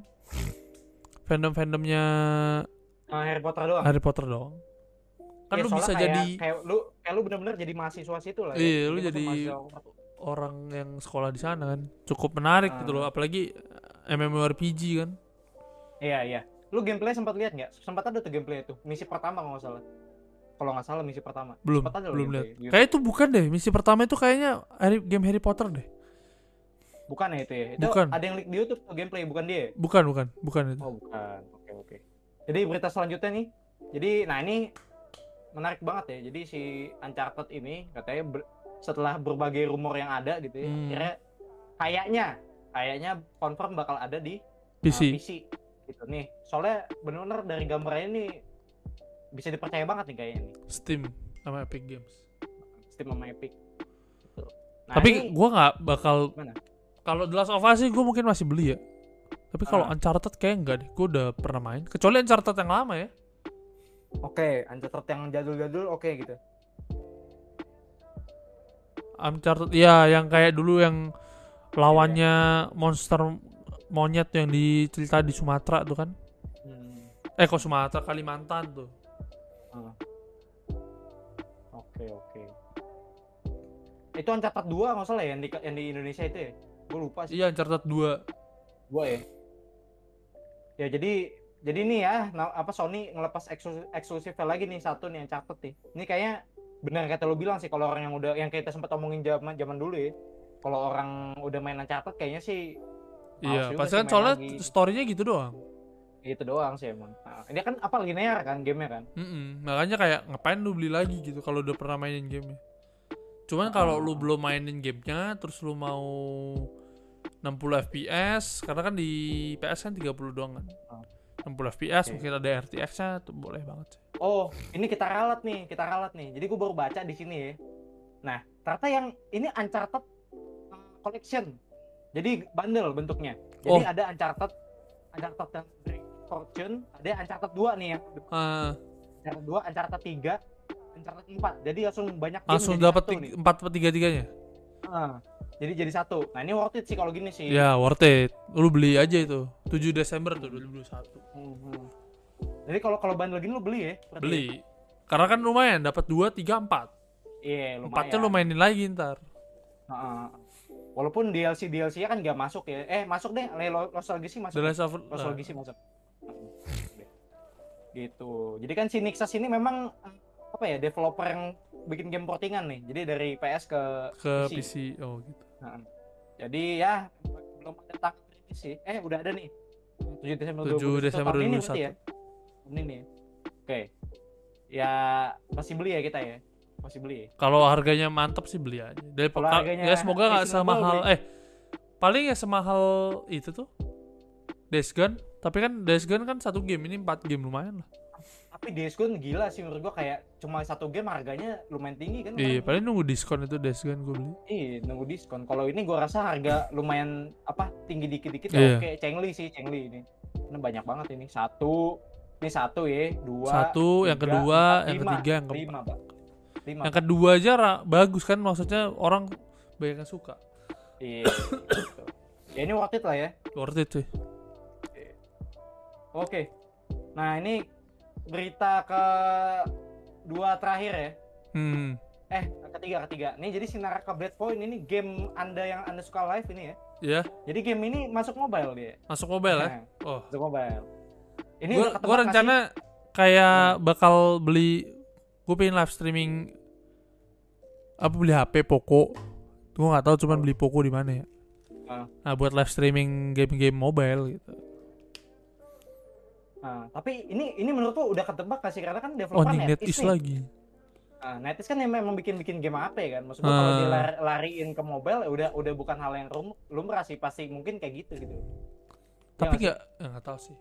fandom fandomnya Uh, Harry Potter doang. Harry Potter doang kan Ya, lu bisa kayak, jadi kayak lu kayak lu bener-bener jadi mahasiswa situ lah. ya. Iya, lu masuk jadi orang yang sekolah di sana kan cukup menarik gitu Ah. loh apalagi MMORPG kan Iya iya. Lu gameplay sempat lihat nggak? Sempat ada tuh gameplay itu. Misi pertama kalau nggak salah. Kalau nggak salah misi pertama. belum Sempat ada belum lihat gitu. kayak itu bukan deh misi pertama itu kayaknya game Harry Potter deh Bukan ya itu ya? Itu Bukan. ada yang leak di YouTube tuh gameplay bukan dia. ya? bukan bukan bukan itu Oh bukan. Oke oke. Jadi berita selanjutnya nih. Jadi nah ini menarik banget ya. Jadi si Uncharted ini katanya ber- setelah berbagai rumor yang ada gitu ya. Hmm. Kira kayaknya kayaknya confirm bakal ada di uh, PC PC gitu nih. Soalnya bener-bener dari gambarnya ini bisa dipercaya banget nih kayaknya nih. Steam sama Epic Games Steam sama Epic. Gitu. Nah, tapi ini- gua nggak bakal kalau The Last of Us sih gue mungkin masih beli ya tapi kalau Ah. Uncharted kayak enggak deh gue udah pernah main kecuali Uncharted yang lama ya Oke, Uncharted yang jadul-jadul oke gitu. Uncharted ya yang kayak dulu yang lawannya monster monyet yang dicerita di Sumatera tuh kan Hmm. eh kok Sumatera Kalimantan tuh Oke oke. Itu Uncharted 2 nggak salah ya yang di yang di Indonesia itu ya? Gue lupa sih. iya Uncharted 2 Gua ya. Ya jadi jadi nih ya apa Sony ngelepas eksklusif eksklusifnya lagi nih satu nih Uncharted nih. Ini kayaknya benar kata lo bilang sih kalau orang yang udah yang kita sempat omongin zaman zaman dulu ya. Kalau orang udah main Uncharted kayaknya sih iya pasti kan soalnya lagi. storynya gitu doang itu doang sih emang. Nah, dia kan apa linear kan gamenya kan? Mm-mm. makanya kayak ngapain lu beli lagi gitu kalau udah pernah mainin gamenya cuman kalau lu Ah. belum mainin gamenya terus lu mau 60 fps karena kan di PS kan 30 doang kan Ah. 60 fps Oke. mungkin ada RTX nya tuh boleh banget Oh, ini kita ralat nih, kita ralat nih. Jadi gue baru baca di sini ya. Nah, ternyata yang ini Uncharted uh, Collection. Jadi bundle bentuknya. Jadi Oh. ada Uncharted, Uncharted Drake Fortune, ada Uncharted 2 nih yang Ah, Uncharted 2, Uncharted 3, Uncharted 4. Jadi langsung banyak langsung dapat empat per tiga tiganya Ah, jadi jadi satu. Nah, ini worth it sih kalau gini sih. ya worth it lu beli aja itu 7 Desember tuh 2021 Mhm. Jadi kalau kalau bundle gini lu beli ya? berarti ya? beli karena kan lumayan dapat 2 3 4 Iya, lumayan. empatnya lu mainin lagi ntar Heeh. Walaupun DLC DLC nya kan nggak masuk ya. Eh masuk deh, Lost Legacy masuk. Lost uh, Legacy masuk. Gitu. Jadi kan si Nixxes ini memang eh, apa ya developer yang bikin game portingan nih. Jadi dari PS ke ke PC. PC. Oh gitu. Nah, jadi ya belum ada rilis sih. Eh udah ada nih. 7 Desember 7 2021. Desember Tahun ini 2021. berarti ya. Tahun ini. Oke. Ya masih beli ya kita ya. Masih beli. ya? Kalau harganya mantap sih beli aja. Dari Kalau ka- harganya ya semoga nggak semahal beli. eh paling ya semahal itu tuh. Days Gone, tapi kan Days Gone kan satu game ini empat game lumayan lah. Tapi Days Gone gila sih menurut gua kayak cuma satu game harganya lumayan tinggi kan. Iya, paling nunggu diskon itu Days Gone gue beli. Iya, nunggu diskon. Kalau ini gua rasa harga lumayan apa tinggi dikit-dikit ya. Oke, Cengli sih, Cengli ini. Ini banyak banget ini. Satu, ini satu ya, dua, Satu, yang tiga, kedua, empat, yang lima. ketiga, yang keempat. lima, Pak. Lima. Yang kedua aja bagus kan maksudnya orang banyak yang suka. Iya. gitu. Ya ini worth it lah ya. Worth it sih. Oke. Nah, ini berita ke dua terakhir ya. Hmm. Eh, ketiga ketiga. Nih jadi si Naraka Blade Point ini game Anda yang Anda suka live ini ya. Ya, Jadi game ini masuk mobile dia. masuk mobile ya. Nah, Oh. masuk mobile. Ini gua nggak rencana kayak bakal beli gue pengen live streaming apa beli HP Poco. Gue nggak tahu cuman beli Poco di mana ya. Ah. Nah, buat live streaming game-game mobile gitu. Nah, tapi ini ini menurut udah ketebak gak sih karena kan Oh, developer anjing NetEase lagi. Nah, NetEase kan yang memang bikin-bikin game HP kan. Maksud gua kalau Ah. dia lar- lariin ke mobile ya udah udah bukan hal yang rum- lumrah sih pasti mungkin kayak gitu gitu. Tapi nggak nggak ya nggak tahu sih.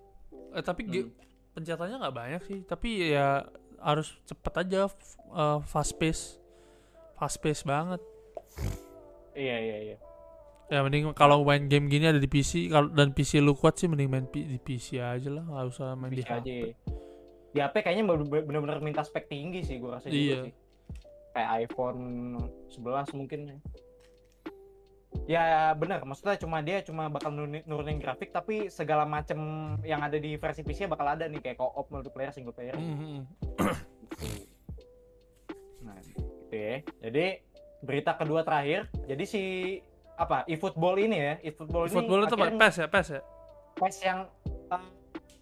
Eh, tapi Hmm. pencetannya nggak banyak sih. Tapi ya harus cepet aja eh, fast pace. Fast pace banget. Iya iya iya. Ya mending kalau main game gini ada di PC kalau dan PC lu kuat sih mending main di PC aja lah, nggak usah main di Bisa HP. aja. Di HP kayaknya bener- bener-bener minta spek tinggi sih gua rasa Iya. juga sih. Kayak iPhone 11 mungkin ya. Benar, maksudnya cuma dia cuma bakal nurunin, nurunin grafik tapi segala macem yang ada di versi PC bakal ada nih kayak co-op multiplayer single player. Mhm. Nah, gitu ya. Jadi berita kedua terakhir, jadi si apa eFootball ini ya, eFootball ini Football itu apa? PES ya, PES ya. PES yang uh,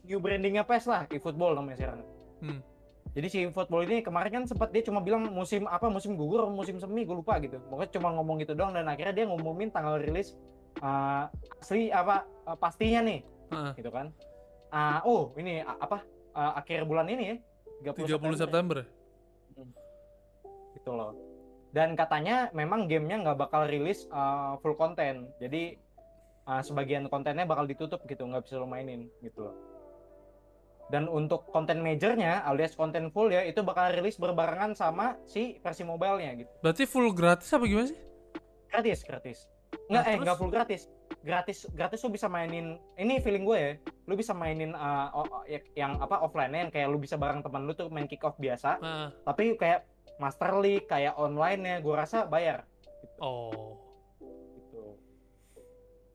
new brandingnya PES lah, eFootball namanya sekarang. Hmm. Jadi si eFootball ini kemarin kan sempat dia cuma bilang musim apa musim gugur, musim semi, gue lupa gitu. Pokoknya cuma ngomong gitu doang dan akhirnya dia ngumumin tanggal rilis uh, asli apa uh, pastinya nih, Heeh. gitu kan. Ah, oh ini a- apa uh, akhir bulan ini ya, 30 September. ya? gitu loh. Dan katanya memang gamenya nggak bakal rilis uh, full konten. Jadi uh, sebagian kontennya bakal ditutup gitu, nggak bisa lo mainin gitu loh. Dan untuk konten majornya alias konten full ya itu bakal rilis berbarengan sama si versi mobilenya gitu. Berarti full gratis apa gimana sih? Gratis, gratis. Nggak, Nah, eh nggak full gratis. Gratis, gratis lu bisa mainin. Ini feeling gue ya. Lu bisa mainin uh, ya- yang apa offline-nya yang kayak lu bisa bareng teman lu tuh main kick off biasa. Nah, Tapi kayak Master League, kayak online-nya gue rasa bayar. oh. gitu.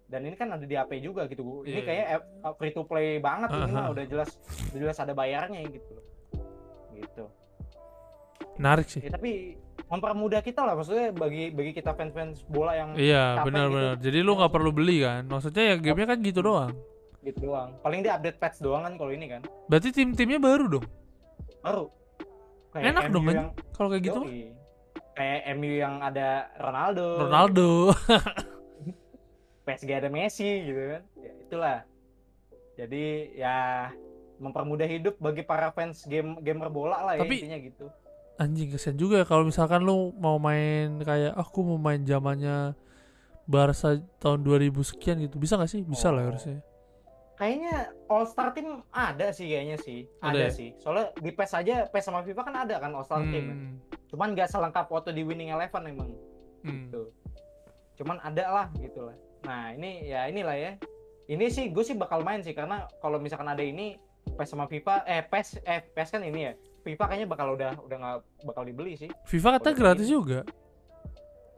Dan ini kan ada di HP juga gitu. Ini Iya, kayak app- free to play banget ini mah udah jelas udah jelas ada bayarnya gitu. Gitu. Menarik sih. Ya, tapi mempermudah kita lah maksudnya bagi bagi kita fans-fans bola yang Iya, capek benar-benar. gitu. Jadi lu nggak perlu beli kan? Maksudnya ya gamenya kan gitu doang. gitu doang. Paling dia update patch doang kan kalau ini kan. Berarti tim-timnya baru dong. Baru. Enak dong, MU kan? yang Kalau kayak gitu. Yoi. Kayak MU yang ada Ronaldo. Ronaldo. PSG ada Messi gitu kan. Ya, itulah. Jadi ya mempermudah hidup bagi para fans game gamer bola lah ya Tapi- intinya gitu. Anjing kesian juga ya kalau misalkan lu mau main kayak "Ah, aku mau main zamannya Barca tahun 2000 sekian gitu. Bisa gak sih? Bisa lah Oh. harusnya. Kayaknya All Star Team ada sih kayaknya sih. Ada Ada, ya? sih. Soalnya di PES aja PES sama FIFA kan ada kan All Star Team. kan. Hmm. Cuman nggak selengkap waktu di Winning Eleven emang. Hmm. Gitu. Cuman ada lah gitu lah. Nah, ini ya inilah ya. Ini sih gue sih bakal main sih karena kalau misalkan ada ini PES sama FIFA eh PES eh PES kan ini ya. FIFA kayaknya bakal udah udah nggak bakal dibeli sih. FIFA Udah gratis begini. juga.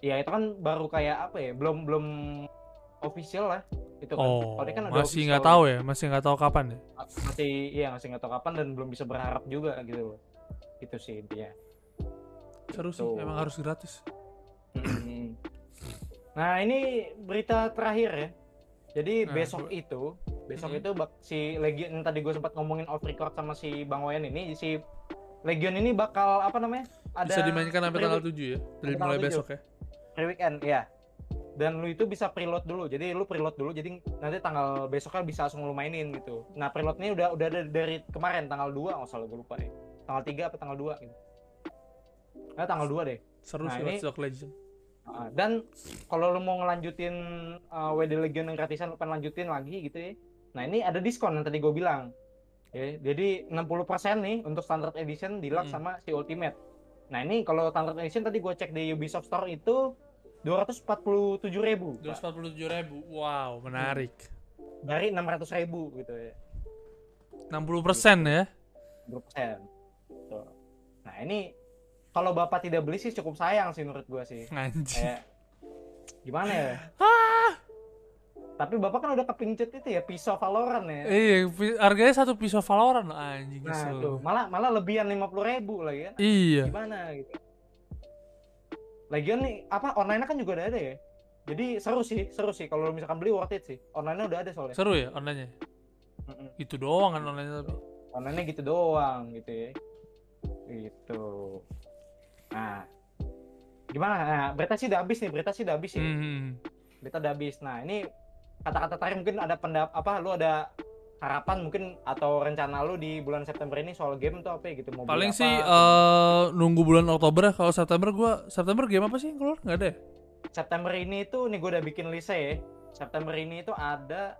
Ya itu kan baru kayak apa ya? Belum belum official lah itu kan. Oh, kan udah masih nggak tahu ya, masih nggak tahu kapan ya. Masih iya masih nggak tahu kapan dan belum bisa berharap juga gitu loh. Itu sih intinya. Seru sih, Gitu. emang harus gratis. Hmm. Nah ini berita terakhir ya. Jadi Nah, besok coba. itu, besok Mhm. itu bak- si Legion yang tadi gue sempat ngomongin off record sama si Bang Wayan ini, si Legion ini bakal apa namanya? Ada Bisa dimainkan sampai tanggal 7 ya. Dari mulai 7. besok ya. pre weekend ya. Dan lu itu bisa preload dulu. Jadi lu preload dulu jadi nanti tanggal besoknya bisa langsung lu mainin gitu. Nah, preload ini udah udah dari kemarin tanggal 2 nggak salah gue lupa deh. Tanggal 3 apa tanggal 2 gitu. Nah, tanggal 2 deh. Seru Nah, sih ini- Legion. Ah, dan kalau lu mau ngelanjutin uh, WD Legion yang gratisan lu pengen lanjutin lagi gitu ya. Nah, ini ada diskon yang tadi gue bilang. Ya, jadi 60% nih untuk standard edition deluxe Mm. sama si ultimate. Nah, ini kalau standard edition tadi gue cek di Ubisoft Store itu 247.000 Pak. 247.000. Wow, menarik. dari 600.000 gitu ya. 60% ya. 20%. Tuh. Nah, ini kalau Bapak tidak beli sih cukup sayang sih menurut gua sih. Anjing. Kayak gimana ya? Tapi Bapak kan udah kepincut itu ya pisau Valorant ya. Iya, harganya satu pisau Valorant anjing Nah, tuh, malah malah lebihan 50.000 lagi kan. Iya. Gimana gitu. Lagian nih apa online kan juga udah ada ya. Jadi seru sih, seru sih kalau misalkan beli worth it sih. Online-nya udah ada soalnya. Seru ya online-nya. Mm-mm. Itu doang kan online tapi. Online-nya gitu doang gitu ya. Gitu. Nah, gimana? Nah, berita sih udah habis nih, berita sih udah habis ya. Hmm. Berita udah habis. Nah, ini kata-kata terakhir mungkin ada pendap apa lu ada harapan mungkin atau rencana lu di bulan September ini soal game tuh apa ya gitu mau Paling apa, sih eh nunggu bulan Oktober ya. Kalau September gua September game apa sih yang keluar? Nggak ada ya? September ini tuh nih gue udah bikin list ya. September ini itu ada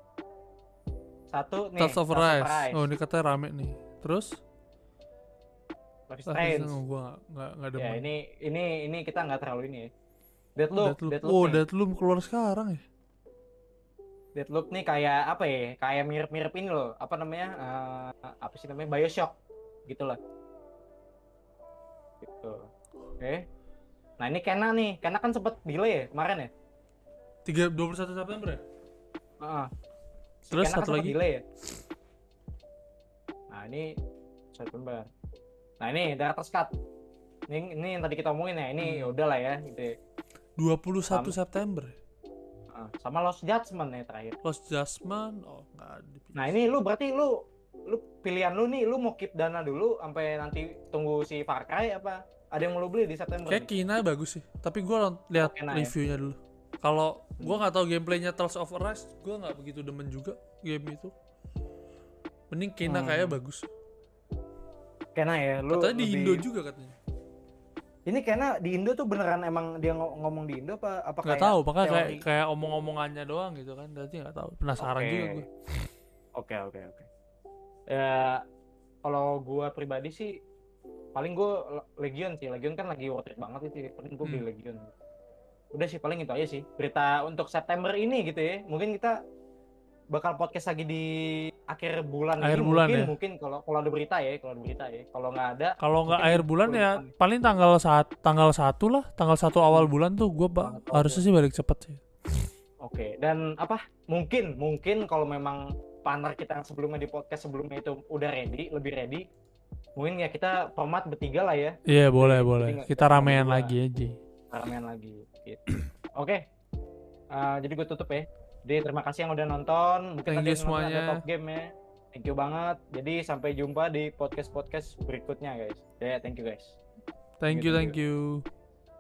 satu nih Tales of Rise. Oh, ini katanya rame nih. Terus? Life Ah, Strange. oh, gua nggak nggak ada. Ya ini ini ini kita nggak terlalu ini ya. Deadloop, Deadloop. Deadloop, Oh. Deadloop keluar sekarang ya. Deadloop nih kayak apa ya? Kayak mirip-mirip ini loh. Apa namanya? Eh, apa sih namanya? BioShock gitu lah. Gitu. Oke. Nah, ini Kena nih. Kena kan sempet delay ya kemarin ya? 3 21 September ya? Heeh. Si Terus Kena kan satu sempet lagi? delay ya? Nah, ini September. Nah, ini Director's Cut. Ini, ini yang tadi kita omongin ya. Ini Hmm. udah lah ya gitu. ya. 21 Sama. September. Ya? Sama Lost Judgment ya terakhir. Lost Judgment. Oh, nggak. Nah ini lu berarti lu lu pilihan lu nih lu mau keep dana dulu sampai nanti tunggu si Far Cry apa ada yang mau lu beli di September? Kayak nih? Kina bagus sih. Tapi gua lon- lihat ya? reviewnya dulu. Kalau gua nggak tahu gameplaynya Tales of Arise, gua nggak begitu demen juga game itu. Mending Kina Hmm. kayak bagus. Kena ya lu. Katanya di Indo juga katanya. Ini kena di Indo tuh beneran emang dia ngo- ngomong di Indo apa apa Nggak kayak tahu, makanya kayak teori? kayak omong-omongannya doang gitu kan. Berarti nggak tahu. Penasaran Oke. juga gua. Oke oke oke. Ya kalau gua pribadi sih paling gua Legion sih. Legion kan lagi worth it banget ya. Paling gua beli Hmm. Legion. Udah sih paling itu aja sih. Berita untuk September ini gitu ya. Mungkin kita bakal podcast lagi di akhir bulan Akhir ini bulan mungkin ya. mungkin kalau kalau ada berita ya, kalau ada berita ya. Kalau nggak ada Kalau nggak akhir bulan ya depan. paling tanggal saat tanggal satu lah, tanggal satu awal bulan tuh gua ba- harusnya sih balik cepet sih. Oke, dan apa? Mungkin, mungkin kalau memang partner kita yang sebelumnya di podcast sebelumnya itu udah ready, lebih ready, mungkin ya kita format bertiga lah ya, Iya boleh Jadi boleh. Kita ramean lagi aja. ramean lagi. Gitu. Oke, Eh, jadi gue tutup ya. Jadi terima kasih yang udah nonton. Mungkin Thank you nonton ada semuanya. top game ya. Thank you banget. Jadi sampai jumpa di podcast podcast berikutnya guys. Ya, thank you guys. Thank you Gitu. thank you.